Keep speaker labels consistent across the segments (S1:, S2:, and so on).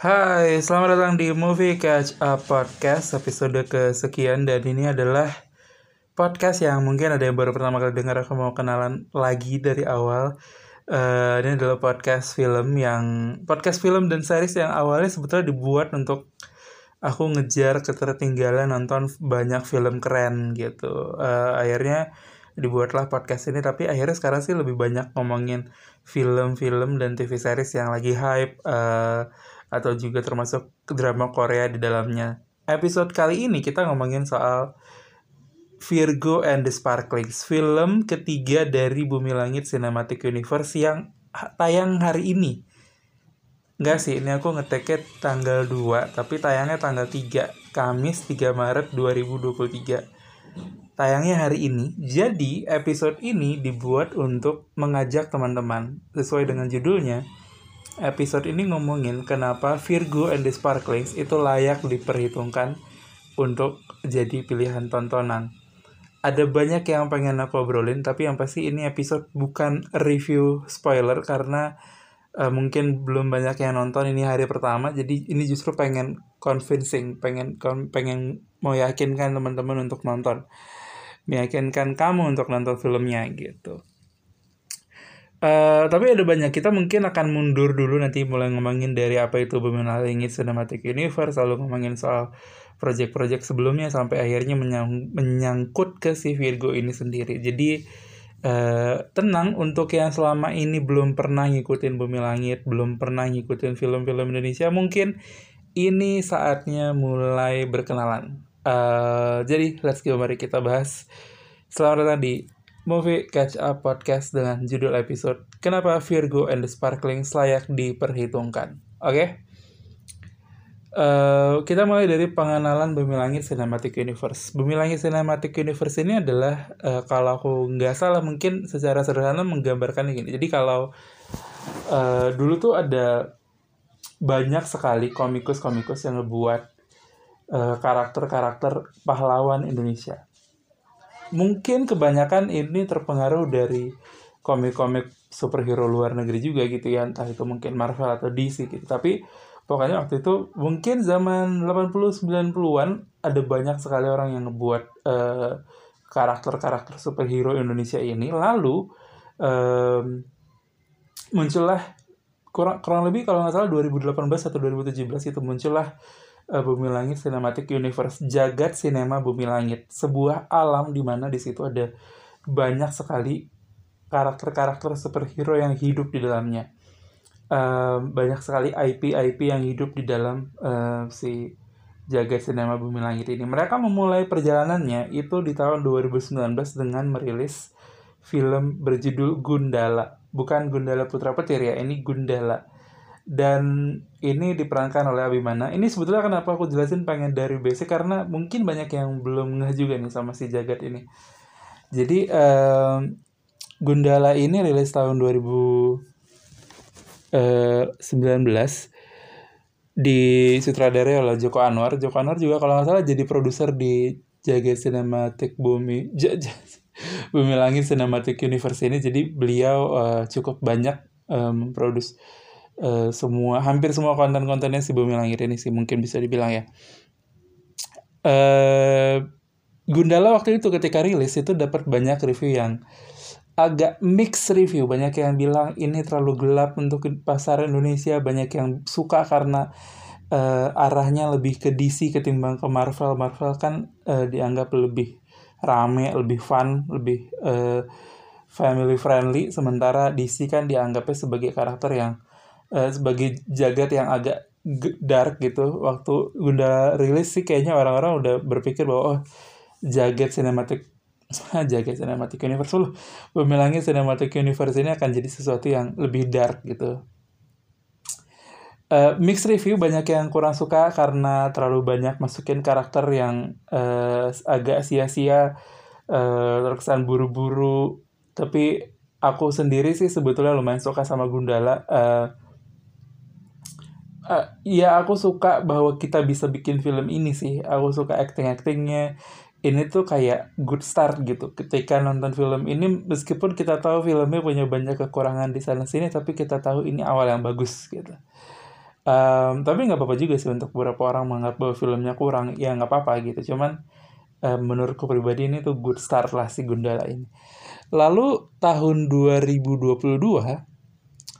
S1: Hai, selamat datang di Movie Catch Up Podcast episode kesekian dan ini adalah podcast yang mungkin ada yang baru pertama kali dengar aku mau kenalan lagi dari awal. Uh, ini adalah podcast film yang podcast film dan series yang awalnya sebetulnya dibuat untuk aku ngejar ketertinggalan nonton banyak film keren gitu. Uh, akhirnya dibuatlah podcast ini tapi akhirnya sekarang sih lebih banyak ngomongin film-film dan TV series yang lagi hype uh, atau juga termasuk drama Korea di dalamnya. Episode kali ini kita ngomongin soal Virgo and the Sparklings, film ketiga dari Bumi Langit Cinematic Universe yang tayang hari ini. Enggak sih, ini aku ngeteknya tanggal 2, tapi tayangnya tanggal 3, Kamis 3 Maret 2023. Tayangnya hari ini, jadi episode ini dibuat untuk mengajak teman-teman, sesuai dengan judulnya, episode ini ngomongin kenapa Virgo and the Sparklings itu layak diperhitungkan untuk jadi pilihan tontonan. Ada banyak yang pengen aku obrolin tapi yang pasti ini episode bukan review spoiler karena uh, mungkin belum banyak yang nonton ini hari pertama jadi ini justru pengen convincing pengen pengen mau yakinkan teman-teman untuk nonton. Meyakinkan kamu untuk nonton filmnya gitu Uh, tapi ada banyak kita mungkin akan mundur dulu nanti mulai ngomongin dari apa itu Bumi Langit Cinematic Universe lalu ngomongin soal project-project sebelumnya sampai akhirnya menyang, menyangkut ke si Virgo ini sendiri. Jadi uh, tenang untuk yang selama ini belum pernah ngikutin Bumi Langit, belum pernah ngikutin film-film Indonesia, mungkin ini saatnya mulai berkenalan. Uh, jadi let's go mari kita bahas. Selamat datang di Movie Catch Up Podcast dengan judul episode Kenapa Virgo and the Sparkling layak diperhitungkan. Oke? Okay? Uh, kita mulai dari pengenalan Bumi Langit Cinematic Universe. Bumi Langit Cinematic Universe ini adalah uh, kalau aku nggak salah mungkin secara sederhana menggambarkan gini. Jadi kalau uh, dulu tuh ada banyak sekali komikus-komikus yang ngebuat karakter-karakter pahlawan Indonesia. Mungkin kebanyakan ini terpengaruh dari komik-komik superhero luar negeri juga gitu ya, entah itu mungkin Marvel atau DC gitu. Tapi pokoknya waktu itu mungkin zaman 80 90-an ada banyak sekali orang yang ngebuat uh, karakter-karakter superhero Indonesia ini lalu um, muncullah kurang kurang lebih kalau nggak salah 2018 atau 2017 itu muncullah Bumi Langit Cinematic Universe Jagat Sinema Bumi Langit sebuah alam di mana di situ ada banyak sekali karakter-karakter superhero yang hidup di dalamnya uh, banyak sekali IP-IP yang hidup di dalam uh, si jagat sinema bumi langit ini. Mereka memulai perjalanannya itu di tahun 2019 dengan merilis film berjudul Gundala. Bukan Gundala Putra Petir ya, ini Gundala. Dan ini diperankan oleh Abimana. Ini sebetulnya kenapa aku jelasin pengen dari basic karena mungkin banyak yang belum ngeh juga nih sama si jagat ini. Jadi uh, Gundala ini rilis tahun 2000 19 eh, di sutradarai oleh Joko Anwar. Joko Anwar juga kalau nggak salah jadi produser di Jaga Cinematic Bumi J J Bumi Langit Cinematic Universe ini. Jadi beliau uh, cukup banyak um, produce uh, semua hampir semua konten-kontennya si Bumi Langit ini sih mungkin bisa dibilang ya. Uh, Gundala waktu itu ketika rilis itu dapat banyak review yang agak mix review. Banyak yang bilang ini terlalu gelap untuk pasar Indonesia, banyak yang suka karena uh, arahnya lebih ke DC ketimbang ke Marvel. Marvel kan uh, dianggap lebih rame, lebih fun, lebih uh, family friendly, sementara DC kan dianggapnya sebagai karakter yang uh, sebagai jagat yang agak dark gitu. Waktu Gunda rilis sih kayaknya orang-orang udah berpikir bahwa oh jagat cinematic jaga Cinematic Universe. Loh Cinematic Universe ini akan jadi sesuatu yang lebih dark gitu. Uh, mixed review banyak yang kurang suka karena terlalu banyak masukin karakter yang uh, agak sia-sia uh, terkesan buru-buru. Tapi aku sendiri sih sebetulnya lumayan suka sama Gundala. Uh, ya aku suka bahwa kita bisa bikin film ini sih. Aku suka acting actingnya ini tuh kayak good start gitu. Ketika nonton film ini meskipun kita tahu filmnya punya banyak kekurangan di sana sini tapi kita tahu ini awal yang bagus gitu. Um, tapi nggak apa-apa juga sih untuk beberapa orang menganggap bahwa filmnya kurang. Ya nggak apa-apa gitu. Cuman um, menurutku pribadi ini tuh good start lah si Gundala ini. Lalu tahun 2022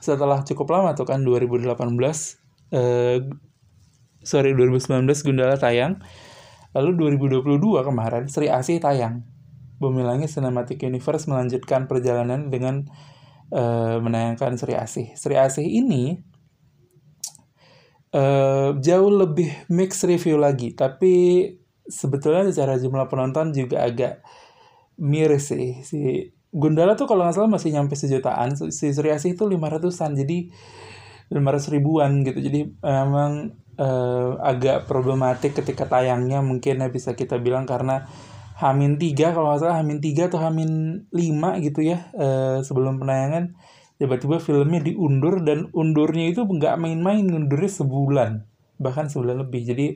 S1: setelah cukup lama tuh kan 2018 uh, sorry 2019 Gundala tayang. Lalu 2022 kemarin Sri Asih tayang. Bumi Langit Cinematic Universe melanjutkan perjalanan dengan uh, menayangkan Sri Asih. Sri Asih ini uh, jauh lebih mix review lagi. Tapi sebetulnya secara jumlah penonton juga agak miris sih. Si Gundala tuh kalau nggak salah masih nyampe sejutaan. Si Sri Asih itu lima ratusan. Jadi lima ratus ribuan gitu. Jadi emang uh, agak problematik ketika tayangnya mungkin ya bisa kita bilang karena Hamin tiga kalau nggak salah Hamin tiga atau Hamin lima gitu ya uh, sebelum penayangan tiba-tiba filmnya diundur dan undurnya itu nggak main-main undurnya sebulan bahkan sebulan lebih. Jadi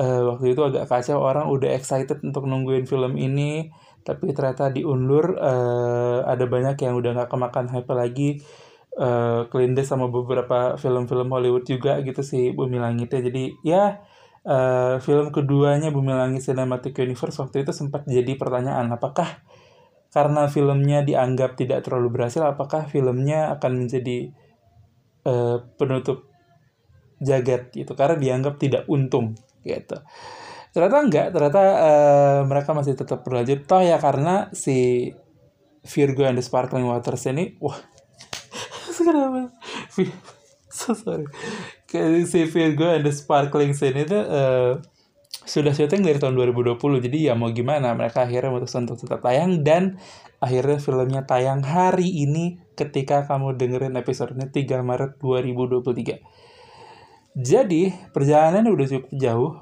S1: uh, waktu itu agak kacau orang udah excited untuk nungguin film ini tapi ternyata diundur uh, ada banyak yang udah nggak kemakan hype lagi uh, kelindes sama beberapa film-film Hollywood juga gitu sih Bumi Langitnya jadi ya uh, film keduanya Bumi Langit Cinematic Universe waktu itu sempat jadi pertanyaan apakah karena filmnya dianggap tidak terlalu berhasil, apakah filmnya akan menjadi uh, penutup jagat gitu? Karena dianggap tidak untung gitu. Ternyata enggak, ternyata uh, mereka masih tetap berlanjut. Toh ya karena si Virgo and the Sparkling Waters ini, wah, kenapa? so sorry. Si Virgo and the Sparkling Scene itu uh, sudah syuting dari tahun 2020 jadi ya mau gimana mereka akhirnya memutuskan untuk tetap tayang dan akhirnya filmnya tayang hari ini ketika kamu dengerin episode ini 3 Maret 2023 jadi perjalanannya udah cukup jauh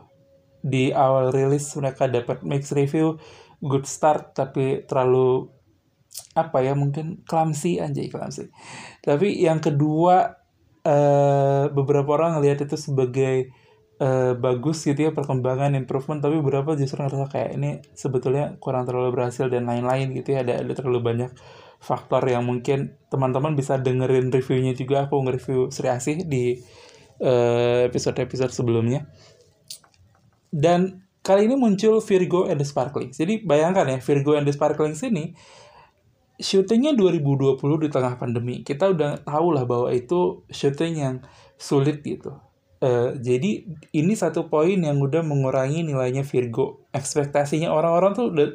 S1: di awal rilis mereka dapat mix review good start tapi terlalu apa ya mungkin clumsy anjay clumsy. Tapi yang kedua uh, beberapa orang ngelihat itu sebagai uh, bagus gitu ya perkembangan improvement tapi beberapa justru ngerasa kayak ini sebetulnya kurang terlalu berhasil dan lain-lain gitu ya ada ada terlalu banyak faktor yang mungkin teman-teman bisa dengerin reviewnya juga. Aku nge-review Sri Asih di uh, episode-episode sebelumnya. Dan kali ini muncul Virgo and the Sparkling. Jadi bayangkan ya Virgo and the Sparkling sini syutingnya 2020 di tengah pandemi kita udah tahu lah bahwa itu syuting yang sulit gitu Uh, jadi ini satu poin yang udah mengurangi nilainya Virgo. Ekspektasinya orang-orang tuh udah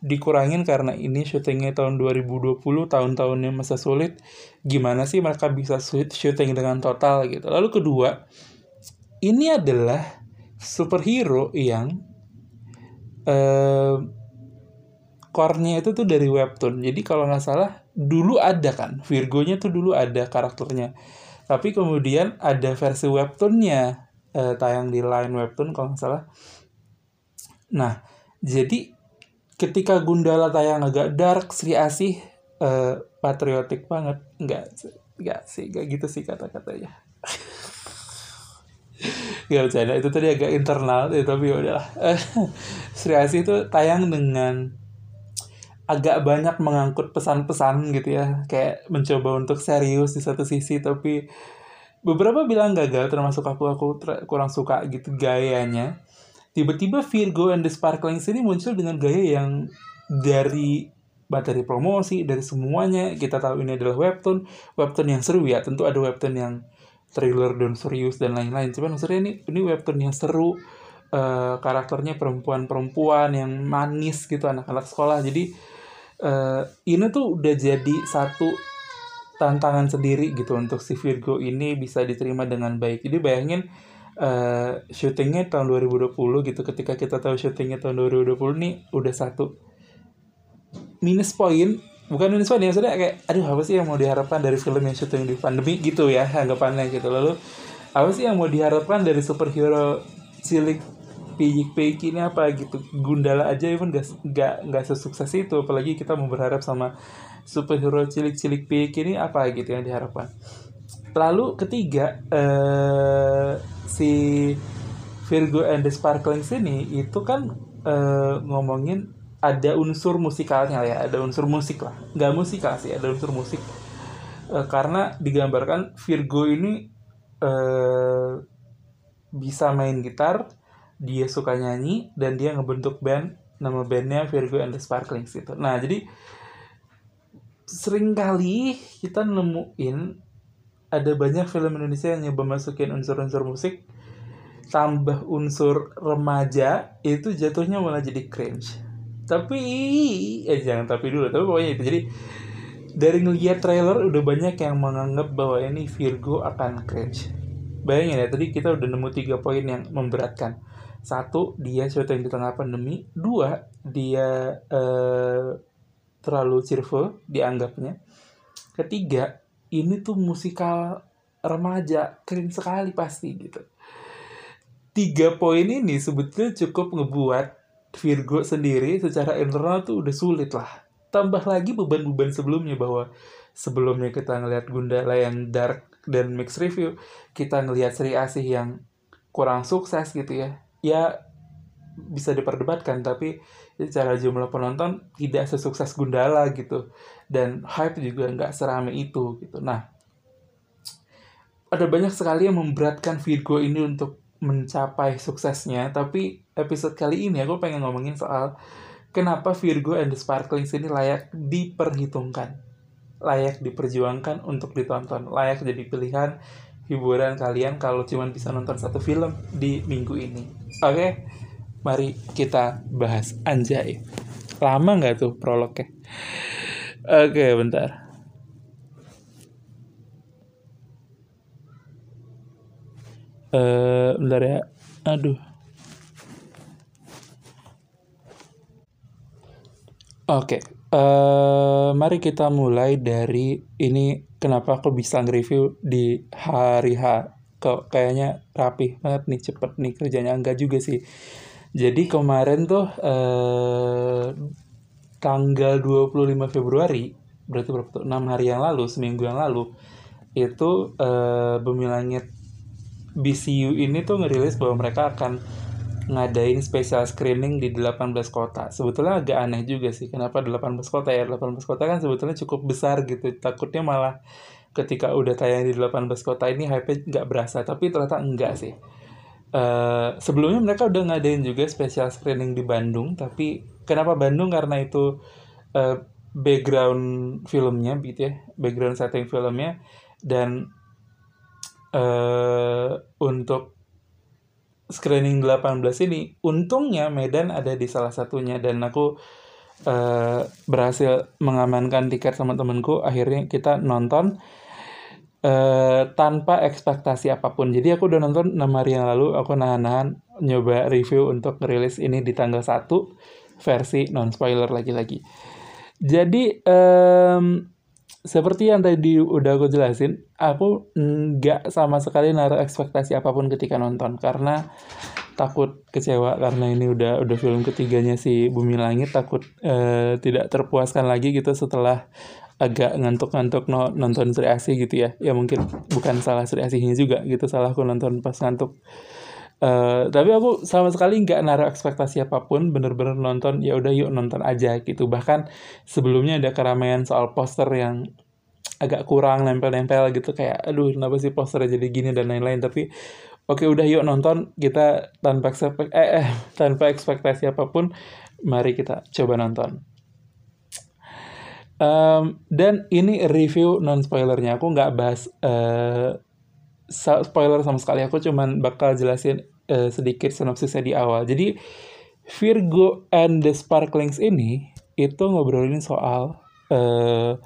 S1: dikurangin karena ini syutingnya tahun 2020, tahun-tahunnya masa sulit. Gimana sih mereka bisa syuting dengan total gitu. Lalu kedua, ini adalah superhero yang uh, core-nya itu tuh dari webtoon. Jadi kalau nggak salah dulu ada kan, Virgonya tuh dulu ada karakternya. Tapi kemudian ada versi webtoonnya eh, tayang di line webtoon kalau nggak salah. Nah jadi ketika Gundala tayang agak dark Sri Asih eh, patriotik banget. Nggak nggak sih nggak gitu sih kata-katanya. Gak bercanda itu tadi agak internal ya, tapi udahlah. Sri Asih itu tayang dengan agak banyak mengangkut pesan-pesan gitu ya. Kayak mencoba untuk serius di satu sisi tapi beberapa bilang gagal termasuk aku aku kurang suka gitu gayanya. Tiba-tiba Virgo and the Sparkling ini muncul dengan gaya yang dari materi promosi dari semuanya. Kita tahu ini adalah webtoon webtoon yang seru ya. Tentu ada webtoon yang thriller dan serius dan lain-lain. Cuman maksudnya ini ini webtoon yang seru uh, karakternya perempuan-perempuan yang manis gitu anak-anak sekolah. Jadi uh, ini tuh udah jadi satu tantangan sendiri gitu untuk si Virgo ini bisa diterima dengan baik. Jadi bayangin uh, syutingnya tahun 2020 gitu. Ketika kita tahu syutingnya tahun 2020 nih udah satu minus poin bukan minus poin ya maksudnya kayak aduh apa sih yang mau diharapkan dari film yang syuting di pandemi? gitu ya anggapannya gitu. Lalu apa sih yang mau diharapkan dari superhero cilik pijik-pijik ini apa gitu. Gundala aja pun gak, gak, gak sesukses itu. Apalagi kita mau berharap sama superhero cilik-cilik pijik ini apa gitu yang diharapkan. Lalu ketiga uh, si Virgo and the Sparkling sini itu kan uh, ngomongin ada unsur musikalnya ya ada unsur musik lah. Nggak musikal sih ada unsur musik. Uh, karena digambarkan Virgo ini uh, bisa main gitar dia suka nyanyi dan dia ngebentuk band nama bandnya Virgo and the Sparklings itu nah jadi sering kali kita nemuin ada banyak film Indonesia yang nyoba masukin unsur-unsur musik tambah unsur remaja itu jatuhnya malah jadi cringe. Tapi eh jangan tapi dulu tapi pokoknya itu. Jadi dari ngeliat trailer udah banyak yang menganggap bahwa ini Virgo akan cringe. Bayangin ya tadi kita udah nemu tiga poin yang memberatkan satu dia syuting di tengah pandemi. Dua dia eh, terlalu cheerful dianggapnya. Ketiga ini tuh musikal remaja keren sekali pasti gitu. Tiga poin ini sebetulnya cukup ngebuat Virgo sendiri secara internal tuh udah sulit lah. Tambah lagi beban-beban sebelumnya bahwa sebelumnya kita ngelihat Gundala yang dark dan mix review kita ngelihat Sri Asih yang kurang sukses gitu ya ya bisa diperdebatkan tapi secara jumlah penonton tidak sesukses Gundala gitu. Dan hype juga nggak serame itu gitu. Nah ada banyak sekali yang memberatkan Virgo ini untuk mencapai suksesnya tapi episode kali ini aku pengen ngomongin soal kenapa Virgo and the Sparklings ini layak diperhitungkan layak diperjuangkan untuk ditonton layak jadi pilihan hiburan kalian kalau cuma bisa nonton satu film di minggu ini oke mari kita bahas anjay. Lama nggak tuh prolognya? Oke, bentar. Uh, bentar ya. Aduh. Oke, okay. Uh, mari kita mulai dari ini kenapa aku bisa nge-review di hari H. Kok kayaknya rapih banget nih, cepet nih kerjanya enggak juga sih. Jadi kemarin tuh eh, tanggal 25 Februari, berarti berapa tuh? 6 hari yang lalu, seminggu yang lalu, itu eh, Bumi Langit BCU ini tuh ngerilis bahwa mereka akan ngadain special screening di 18 kota. Sebetulnya agak aneh juga sih, kenapa 18 kota ya? 18 kota kan sebetulnya cukup besar gitu. Takutnya malah ketika udah tayang di 18 kota ini hype nggak berasa, tapi ternyata enggak sih Uh, sebelumnya mereka udah ngadain juga special screening di Bandung, tapi kenapa Bandung? Karena itu uh, background filmnya gitu ya, background setting filmnya dan uh, untuk screening 18 ini untungnya Medan ada di salah satunya dan aku uh, berhasil mengamankan tiket sama temenku akhirnya kita nonton uh, tanpa ekspektasi apa pun. Jadi aku udah nonton 6 hari yang lalu, aku nahan-nahan nyoba review untuk rilis ini di tanggal 1 versi non spoiler lagi-lagi. Jadi um, seperti yang tadi udah aku jelasin, aku nggak sama sekali naruh ekspektasi apa pun ketika nonton. Karena takut kecewa karena ini udah udah film ketiganya si Bumi Langit takut uh, tidak terpuaskan lagi gitu setelah agak ngantuk-ngantuk no, nonton Sri Asih gitu ya. Ya mungkin bukan salah Sri Asihnya juga gitu salah aku nonton pas ngantuk uh, tapi aku sama sekali nggak naruh ekspektasi apa pun bener-bener nonton ya udah yuk nonton aja gitu. Bahkan sebelumnya ada keramaian soal poster yang agak kurang nempel-nempel gitu kayak aduh kenapa sih posternya jadi gini dan lain-lain. Tapi oke udah yuk nonton kita tanpa ekspek eh, eh tanpa ekspektasi apa pun mari kita coba nonton. Um, dan ini review non spoilernya aku nggak bahas uh, spoiler sama sekali aku cuman bakal jelasin uh, sedikit sinopsisnya di awal. Jadi Virgo and the Sparklings ini itu ngobrolin soal uh,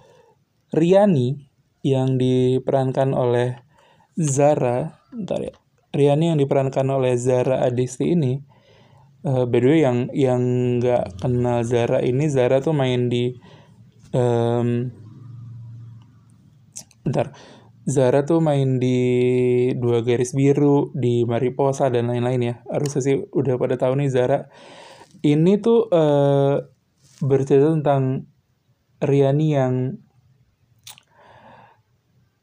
S1: Riani yang diperankan oleh Zara. Ntar ya. Riani yang diperankan oleh Zara Adisti ini uh, by the way yang yang nggak kenal Zara ini Zara tuh main di um, bentar Zara tuh main di dua garis biru di Mariposa dan lain-lain ya. Harusnya sih udah pada tahu nih Zara. Ini tuh uh, bercerita tentang Riani yang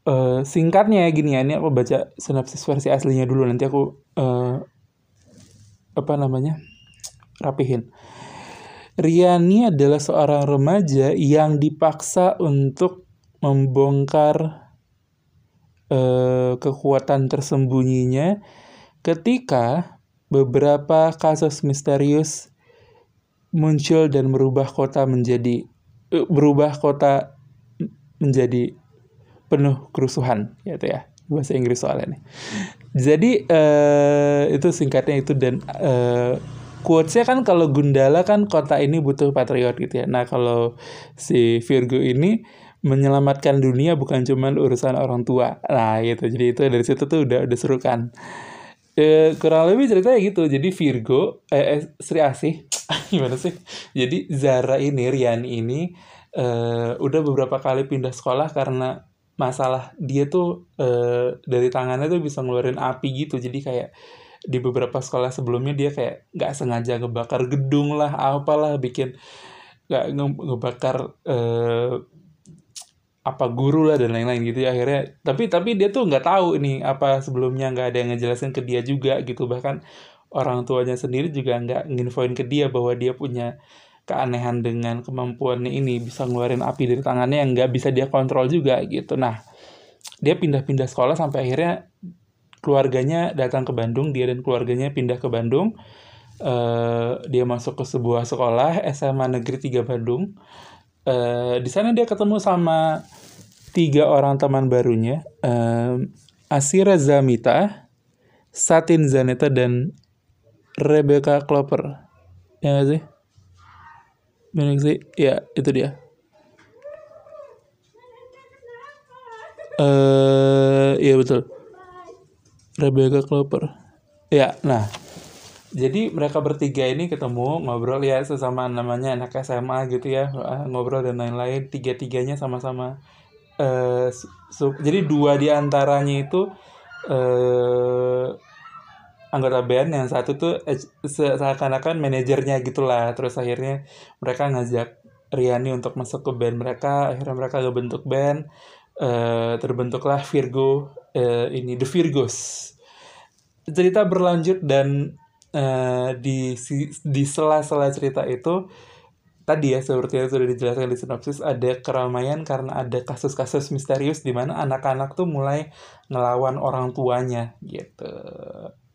S1: uh, singkatnya ya gini ya ini aku baca sinopsis versi aslinya dulu nanti aku uh, apa namanya rapihin. Riani adalah seorang remaja yang dipaksa untuk membongkar uh, kekuatan tersembunyinya ketika beberapa kasus misterius muncul dan merubah kota menjadi uh, berubah kota menjadi penuh kerusuhan gitu ya bahasa Inggris soalnya nih. Jadi uh, itu singkatnya itu dan uh, quotesnya kan kalau Gundala kan kota ini butuh patriot gitu ya. Nah kalau si Virgo ini menyelamatkan dunia bukan cuma urusan orang tua. Nah gitu. Jadi itu dari situ tuh udah udah seru kan. E, kurang lebih ceritanya gitu. Jadi Virgo, eh, eh Sri Asih, gimana sih? Jadi Zara ini, Rian ini, eh, udah beberapa kali pindah sekolah karena masalah dia tuh eh, dari tangannya tuh bisa ngeluarin api gitu jadi kayak di beberapa sekolah sebelumnya dia kayak nggak sengaja ngebakar gedung lah apalah bikin nggak nge ngebakar eh, apa guru lah dan lain-lain gitu ya akhirnya tapi tapi dia tuh nggak tahu ini apa sebelumnya nggak ada yang ngejelasin ke dia juga gitu bahkan orang tuanya sendiri juga nggak nginfoin ke dia bahwa dia punya keanehan dengan kemampuannya ini bisa ngeluarin api dari tangannya yang nggak bisa dia kontrol juga gitu. Nah, dia pindah-pindah sekolah sampai akhirnya keluarganya datang ke Bandung, dia dan keluarganya pindah ke Bandung. Uh, dia masuk ke sebuah sekolah SMA Negeri 3 Bandung. Uh, di sana dia ketemu sama tiga orang teman barunya, uh, Asira Zamita, Satin Zaneta, dan Rebecca Klopper. Ya gak sih? sih ya itu dia. Eh, uh, iya betul. Rebecca Clover. Ya, nah. Jadi mereka bertiga ini ketemu ngobrol ya sesama namanya anak SMA gitu ya ngobrol dan lain-lain. Tiga-tiganya sama-sama uh, jadi dua di antaranya itu uh, anggota band. Yang satu tuh eh, seakan-akan manajernya gitulah. Terus akhirnya mereka ngajak Riani untuk masuk ke band mereka. Akhirnya mereka gak bentuk band uh, terbentuklah Virgo uh, ini The Virgos. Cerita berlanjut dan uh, di di sela-sela cerita itu tadi ya seperti yang sudah dijelaskan di sinopsis ada keramaian karena ada kasus-kasus misterius di mana anak-anak tuh mulai ngelawan orang tuanya gitu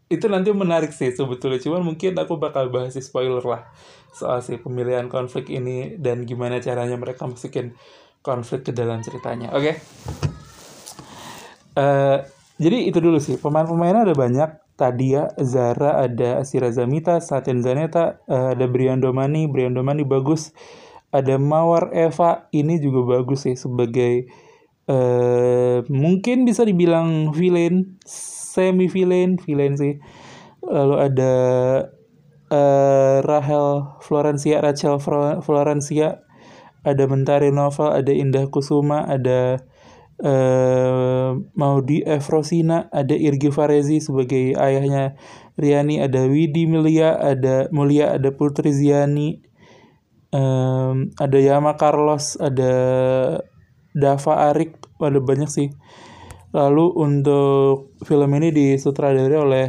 S1: itu nanti menarik sih sebetulnya cuman mungkin aku bakal bahas spoiler lah soal si pemilihan konflik ini dan gimana caranya mereka masukin konflik ke dalam ceritanya oke okay? uh, eh, jadi itu dulu sih pemain-pemainnya ada banyak Tadia, Zara, ada Asira Zamita, Satin Zaneta, uh, ada Brian Domani, Brian Domani bagus, ada Mawar Eva, ini juga bagus sih sebagai uh, mungkin bisa dibilang villain semi villain villain sih. Lalu ada uh, Rahel Florencia Rachel Florencia. Ada Mentari Novel ada Indah Kusuma ada uh, Maudi Efrosina ada Irgi Farezi sebagai ayahnya Riani ada Widi Milia ada Mulia ada Putri Ziani um, ada Yama Carlos ada Dava Arik ada banyak sih. Lalu untuk film ini disutradarai oleh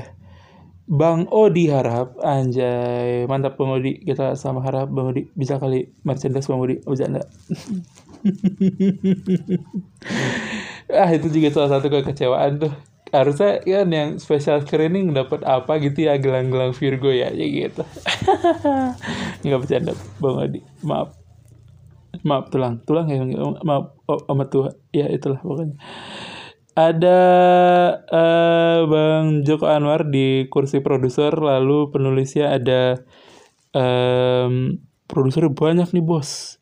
S1: Bang Odi Harap Anjay Mantap Bang Odi. Kita sama harap Bang Odi. Bisa kali merchandise Bang Odi. Bercanda Ah itu juga salah satu kekecewaan tuh. Harusnya kan yang special screening dapat apa gitu ya gelang-gelang Virgo ya ya gitu. Nggak bercanda bang Odi maaf. Maaf tulang. Tulang ya maaf oh, amat tua ya itulah pokoknya. Ada uh, Bang Joko Anwar di kursi produser, lalu penulisnya ada um, produser banyak nih bos.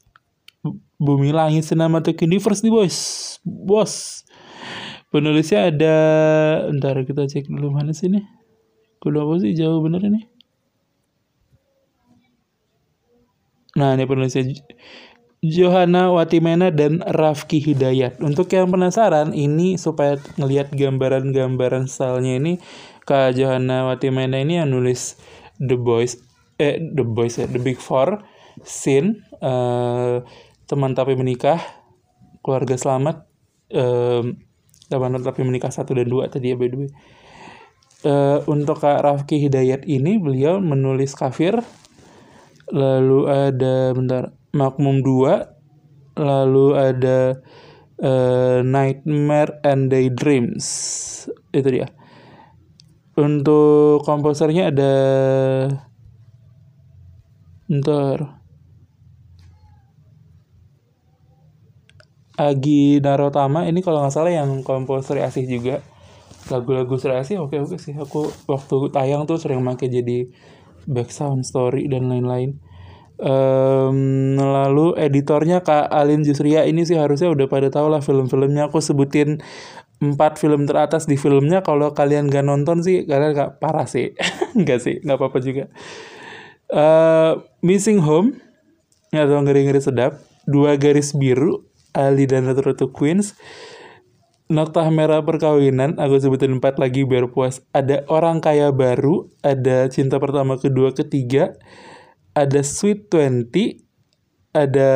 S1: Bumi Langit Cinematic Universe nih bos, bos. Penulisnya ada, ntar kita cek dulu mana sih nih. Kudu apa sih jauh bener ini. Nah ini penulisnya Johanna Watimena dan Rafki Hidayat. Untuk yang penasaran, ini supaya ngelihat gambaran-gambaran stylenya ini, Kak Johanna Watimena ini yang nulis The Boys, eh The Boys ya, The Big Four, Sin, uh, Teman Tapi Menikah, Keluarga Selamat, um, Teman Tapi Menikah satu dan dua tadi ya by the way. Uh, untuk Kak Rafki Hidayat ini, beliau menulis kafir, lalu ada bentar Makmum 2 lalu ada uh, Nightmare and Daydreams itu dia untuk komposernya ada ntar Agi Narotama ini kalau nggak salah yang komposer asih juga. Lagu-lagu Sri Asih oke oke sih. Aku waktu tayang tuh sering pakai jadi background story dan lain-lain. Um, lalu editornya Kak Alin Jusria ini sih harusnya udah pada tahu lah film-filmnya. Aku sebutin empat film teratas di filmnya. Kalau kalian gak nonton sih kalian gak parah sih. Nggak sih nggak apa-apa juga. Uh, Missing Home atau ngeri-ngeri sedap dua garis biru Ali dan Ratu Ratu Queens Noktah merah perkawinan, aku sebutin empat lagi biar puas. Ada orang kaya baru, ada cinta pertama, kedua, ketiga, ada sweet twenty, ada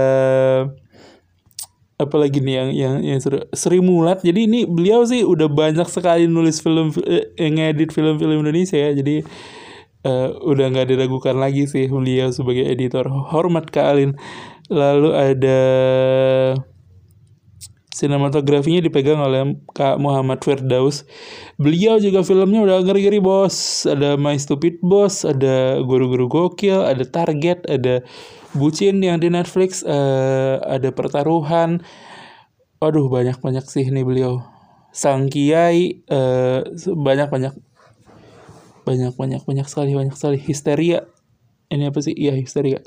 S1: apa lagi nih yang yang yang seru Sri Mulat. Jadi ini beliau sih udah banyak sekali nulis film eh, ngedit film-film Indonesia ya. Jadi uh, udah nggak diragukan lagi sih beliau sebagai editor. Hormat Kak Alin. Lalu ada Sinematografinya dipegang oleh Kak Muhammad Firdaus. Beliau juga filmnya udah ngeri-ngeri bos. Ada My Stupid Boss, ada Guru-Guru Gokil, ada Target, ada Bucin yang di Netflix, uh, ada Pertaruhan. Aduh banyak-banyak sih nih beliau. Sang Kiai, uh, banyak-banyak banyak-banyak banyak sekali banyak sekali histeria ini apa sih iya histeria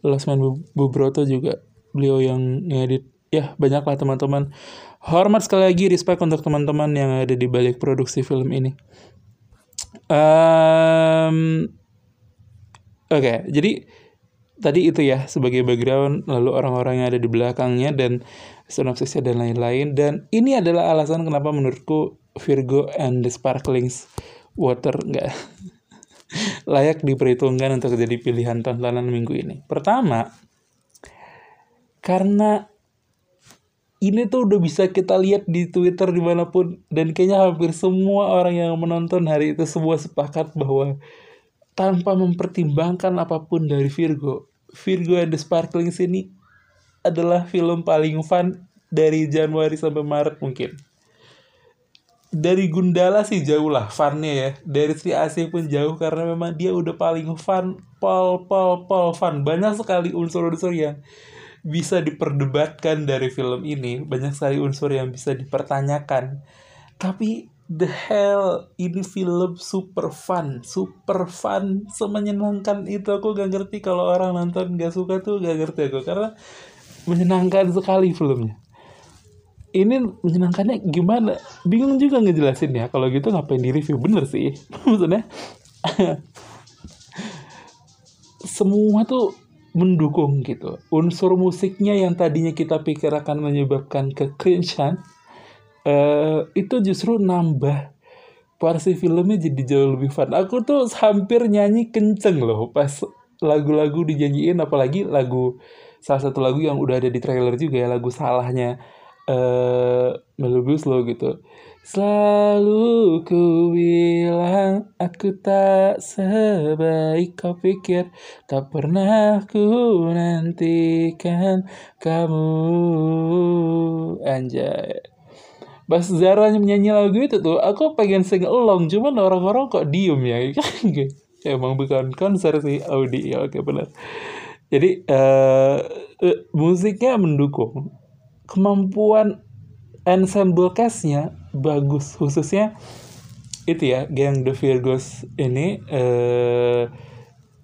S1: Lasman Bubroto juga beliau yang ngedit ya banyak lah teman-teman. Hormat sekali lagi respect untuk teman-teman yang ada di balik produksi film ini. Um, oke okay, jadi tadi itu ya sebagai background lalu orang-orang yang ada di belakangnya dan sinopsisnya dan lain-lain. Dan ini adalah alasan kenapa menurutku Virgo and the Sparklings Water nggak layak diperhitungkan untuk jadi pilihan tontonan minggu ini. Pertama, karena ini tuh udah bisa kita lihat di Twitter di mana pun dan kayaknya hampir semua orang yang menonton hari itu semua sepakat bahwa tanpa mempertimbangkan apa pun dari Virgo, Virgo and the Sparkling sini adalah film paling fun dari Januari sampai Maret mungkin. Dari Gundala sih jauh lah funnya ya. Dari Sri Asih pun jauh karena memang dia udah paling fun, pol pol pol fun. Banyak sekali unsur-unsur yang bisa diperdebatkan dari film ini banyak sekali unsur yang bisa dipertanyakan. Tapi the hell ini film super fun super fun. Semenyenangkan itu aku gak ngerti kalau orang nonton gak suka tuh gak ngerti aku karena menyenangkan sekali filmnya. Ini menyenangkannya gimana? Bingung juga ngejelasin ya kalau gitu ngapain di review bener sih maksudnya. Semua tuh mendukung gitu. Unsur musiknya yang tadinya kita pikir akan menyebabkan kekringean, uh, itu justru nambah porsi filmnya jadi jauh lebih fun. Aku tuh hampir nyanyi kenceng loh pas lagu-lagu dinyanyiin, apalagi lagu salah satu lagu yang udah ada di trailer juga ya, lagu salahnya uh, Melubus lo gitu. Selalu ku bilang aku tak sebaik kau pikir. Tak pernah ku nantikan kamu. Anjay. Bas Zara menyanyi lagu itu tuh Aku pengen sing along Cuman orang-orang kok diem ya Emang bukan konser sih Audi ya oke benar Jadi uh, musiknya mendukung. Kemampuan ensemble castnya bagus. Khususnya itu ya geng The Virgos ini eh,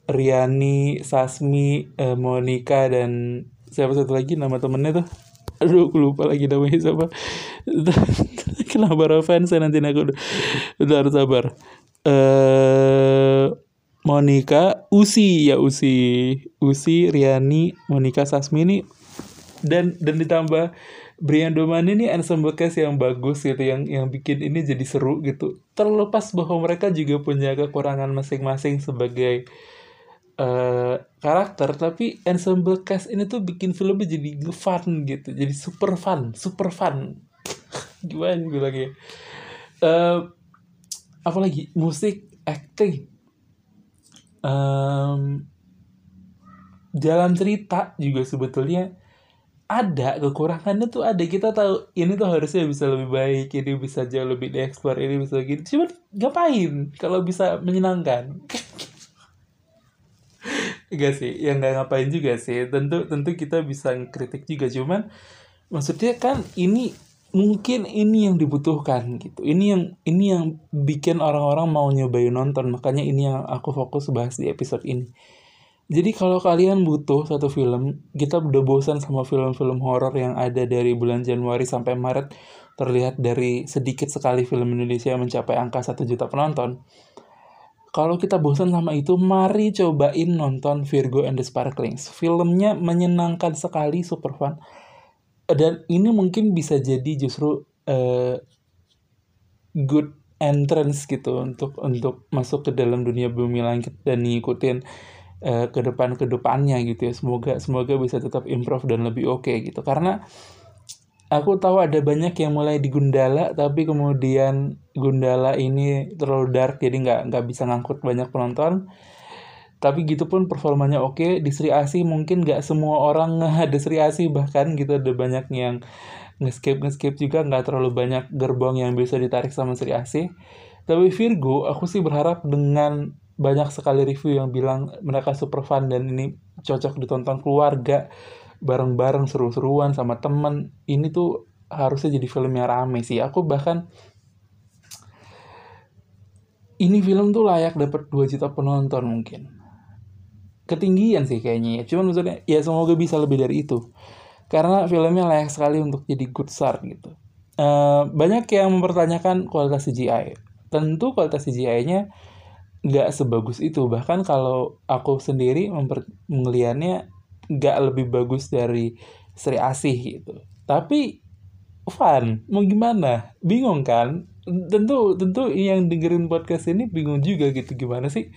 S1: Riani, Sasmi, eh, Monica dan siapa satu lagi nama temennya tuh? Aduh aku lupa lagi namanya siapa. Kenapa fans saya nanti aku udah harus sabar. Eh Monica Usi ya Usi. Usi Riani Monica Sasmi ini. Dan dan ditambah Brian Doman ini ensemble cast yang bagus gitu yang yang bikin ini jadi seru gitu. Terlepas bahwa mereka juga punya kekurangan masing-masing sebagai uh, karakter tapi ensemble cast ini tuh bikin filmnya jadi fun gitu jadi super fun super fun. Gimana gue lagi uh, apalagi musik acting. Um, jalan cerita juga sebetulnya ada kekurangannya tuh ada kita tahu ini tuh harusnya bisa lebih baik ini bisa jauh lebih dieksplor ini bisa gini cuman ngapain kalau bisa menyenangkan Enggak sih, yang nggak ngapain juga sih. Tentu tentu kita bisa kritik juga, cuman maksudnya kan ini mungkin ini yang dibutuhkan gitu. Ini yang ini yang bikin orang-orang mau nyobain nonton. Makanya ini yang aku fokus bahas di episode ini. Jadi kalau kalian butuh satu film, kita udah bosan sama film-film horor yang ada dari bulan Januari sampai Maret terlihat dari sedikit sekali film Indonesia mencapai angka 1 juta penonton kalau kita bosan sama itu, mari cobain nonton Virgo and the Sparklings. Filmnya menyenangkan sekali, super fun. Dan ini mungkin bisa jadi justru uh, good entrance gitu untuk untuk masuk ke dalam dunia bumi langit dan ngikutin uh, ke depan ke depannya gitu ya. Semoga semoga bisa tetap improve dan lebih oke okay, gitu. Karena aku tahu ada banyak yang mulai di Gundala tapi kemudian Gundala ini terlalu dark jadi nggak nggak bisa ngangkut banyak penonton tapi gitu pun performanya oke di Sri Asi mungkin nggak semua orang ada Sri Asi bahkan gitu ada banyak yang nge-skip nge-skip juga nggak terlalu banyak gerbong yang bisa ditarik sama Sri Asi tapi Virgo aku sih berharap dengan banyak sekali review yang bilang mereka super fun dan ini cocok ditonton keluarga bareng-bareng seru-seruan sama temen. Ini tuh harusnya jadi film yang rame sih. Aku bahkan ini film tuh layak dapat 2 juta penonton mungkin. Ketinggian sih kayaknya ya. Cuman maksudnya ya semoga bisa lebih dari itu. Karena filmnya layak sekali untuk jadi good start gitu. Uh, banyak yang mempertanyakan kualitas CGI tentu kualitas CGI-nya nggak sebagus itu. Bahkan kalau aku sendiri memper melihatnya nggak lebih bagus dari Sri Asih gitu. Tapi fun. Mau gimana? Bingung kan? Tentu tentu yang dengerin podcast ini bingung juga gitu. Gimana sih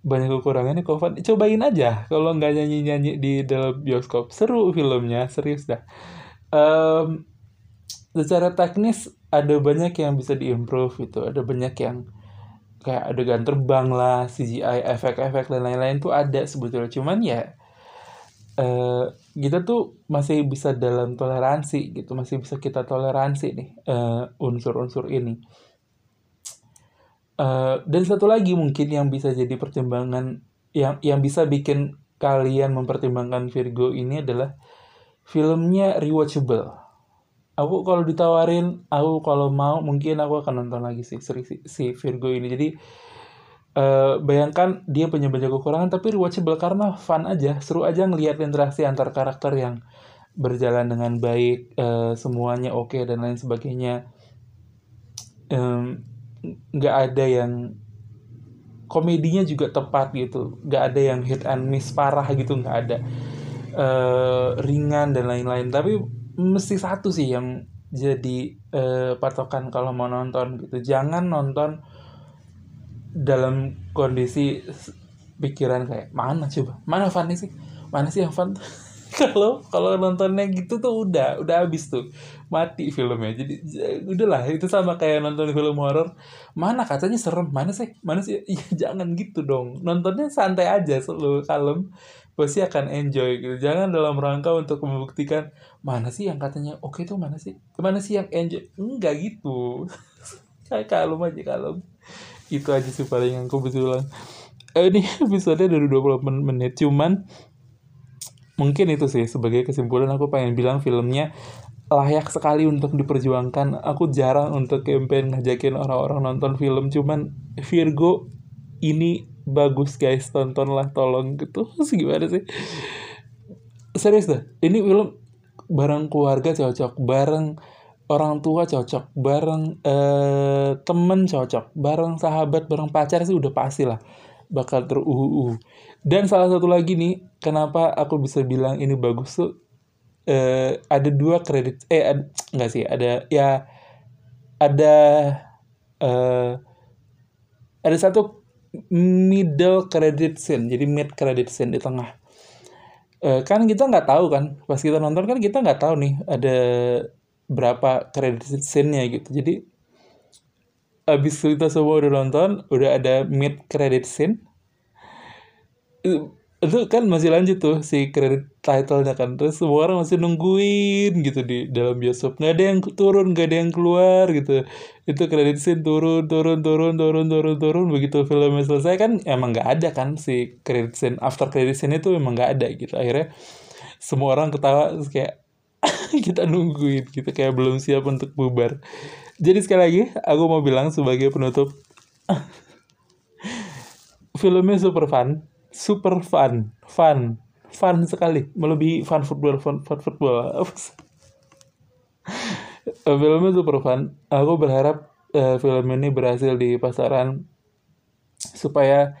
S1: banyak kekurangannya? Kok fun? Cobain aja. Kalau nggak nyanyi nyanyi di dalam bioskop. Seru filmnya. Serius dah. Um, secara teknis ada banyak yang bisa diimprove gitu. Ada banyak yang kayak adegan terbang lah CGI efek-efek dan lain-lain tuh ada sebetulnya. Cuman ya uh, kita tuh masih bisa dalam toleransi gitu masih bisa kita toleransi nih uh, unsur-unsur ini. Uh, dan satu lagi mungkin yang bisa jadi pertimbangan yang yang bisa bikin kalian mempertimbangkan Virgo ini adalah filmnya rewatchable aku kalau ditawarin aku kalau mau mungkin aku akan nonton lagi sih si, si Virgo ini jadi Uh, bayangkan dia punya banyak kekurangan tapi rewatchable karena fun aja, seru aja ngelihat interaksi antar karakter yang berjalan dengan baik, uh, semuanya oke okay, dan lain sebagainya. Nggak um, ada yang komedinya juga tepat gitu, nggak ada yang hit and miss parah gitu, nggak ada uh, ringan dan lain-lain. Tapi mesti satu sih yang jadi uh, patokan kalau mau nonton gitu, jangan nonton dalam kondisi pikiran kayak mana coba? Mana fun sih? Mana sih yang fun kalau kalau nontonnya gitu tuh udah udah habis tuh. Mati filmnya. Jadi udahlah itu sama kayak nonton film horor. Mana katanya serem? Mana sih? Mana sih? Ya, jangan gitu dong. Nontonnya santai aja selalu kalem pasti akan enjoy gitu. Jangan dalam rangka untuk membuktikan mana sih yang katanya oke okay tuh mana sih? Mana sih yang enjoy? Enggak gitu. Kayak kalem aja kalem. Itu aja sih paling yang aku bilang eh, ini episode dari 20 menit. Cuman mungkin itu sih sebagai kesimpulan aku pengen bilang filmnya layak sekali untuk diperjuangkan. Aku jarang untuk campaign ngajakin orang-orang nonton film. Cuman Virgo ini bagus guys tontonlah tolong. Gitu. Gimana sih? Serius dah ini film bareng keluarga cocok bareng orang tua cocok, bareng eh, temen cocok, bareng sahabat, bareng pacar sih udah pasti lah bakal teruhu Dan salah satu lagi nih, kenapa aku bisa bilang ini bagus tuh, eh, ada dua kredit, eh ad, enggak sih, ada ya ada eh, ada satu middle credit scene, jadi mid credit scene di tengah. Eh, kan kita nggak tahu kan, pas kita nonton kan kita nggak tahu nih ada berapa credit scene-nya gitu. Jadi abis kita semua udah nonton, udah ada mid credit scene. Itu kan masih lanjut tuh si kredit title-nya kan. Terus semua orang masih nungguin gitu di dalam bioskop. Nggak ada yang turun nggak ada yang keluar gitu. Itu kredit scene turun turun turun turun turun turun. Begitu filmnya selesai kan emang nggak ada kan si kredit scene after kredit scene itu emang nggak ada gitu. Akhirnya semua orang ketawa kayak kita nungguin gitu kayak belum siap untuk bubar. Jadi sekali lagi aku mau bilang sebagai penutup filmnya super fun super fun, fun, fun sekali, melebihi fun football, fun, fun football. Filmnya super fun. Aku berharap uh, film ini berhasil di pasaran supaya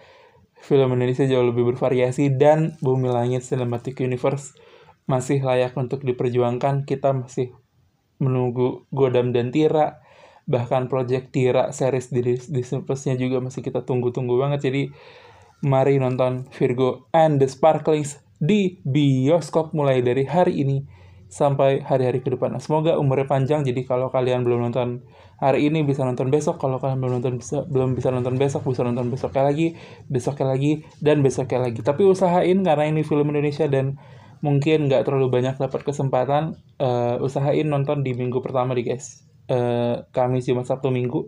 S1: film Indonesia jauh lebih bervariasi dan Bumi Langit Cinematic Universe masih layak untuk diperjuangkan. Kita masih menunggu Godam dan Tira, bahkan Project Tira series di Disney Plus-nya juga masih kita tunggu-tunggu banget. Jadi Mari nonton Virgo and the Sparklings di bioskop mulai dari hari ini sampai hari-hari ke depan. Semoga umurnya panjang jadi kalau kalian belum nonton hari ini bisa nonton besok, kalau kalian belum nonton bisa belum bisa nonton besok bisa nonton besoknya lagi, besoknya lagi dan besoknya lagi. Tapi usahain karena ini film Indonesia dan mungkin nggak terlalu banyak dapat kesempatan, uh, usahain nonton di minggu pertama di guys. Uh, Kamis, Jumat, Sabtu, Minggu.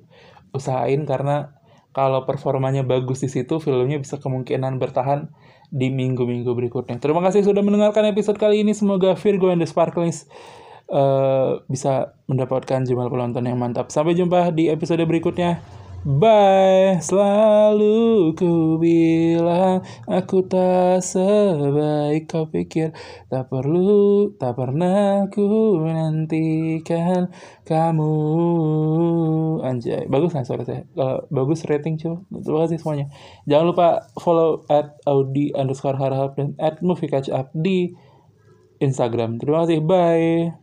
S1: Usahain karena kalau performanya bagus di situ, filmnya bisa kemungkinan bertahan di minggu-minggu berikutnya. Terima kasih sudah mendengarkan episode kali ini. Semoga Virgo and the Sparklings uh, bisa mendapatkan jumlah penonton yang mantap. Sampai jumpa di episode berikutnya. Bye, selalu ku bilang aku tak sebaik kau pikir. Tak perlu, tak pernah ku menantikan kamu. Anjay, bagus kan suara saya? Kalau bagus rating coba, terima kasih semuanya. Jangan lupa follow at Audi underscore harahap dan at movie catch up di Instagram. Terima kasih, bye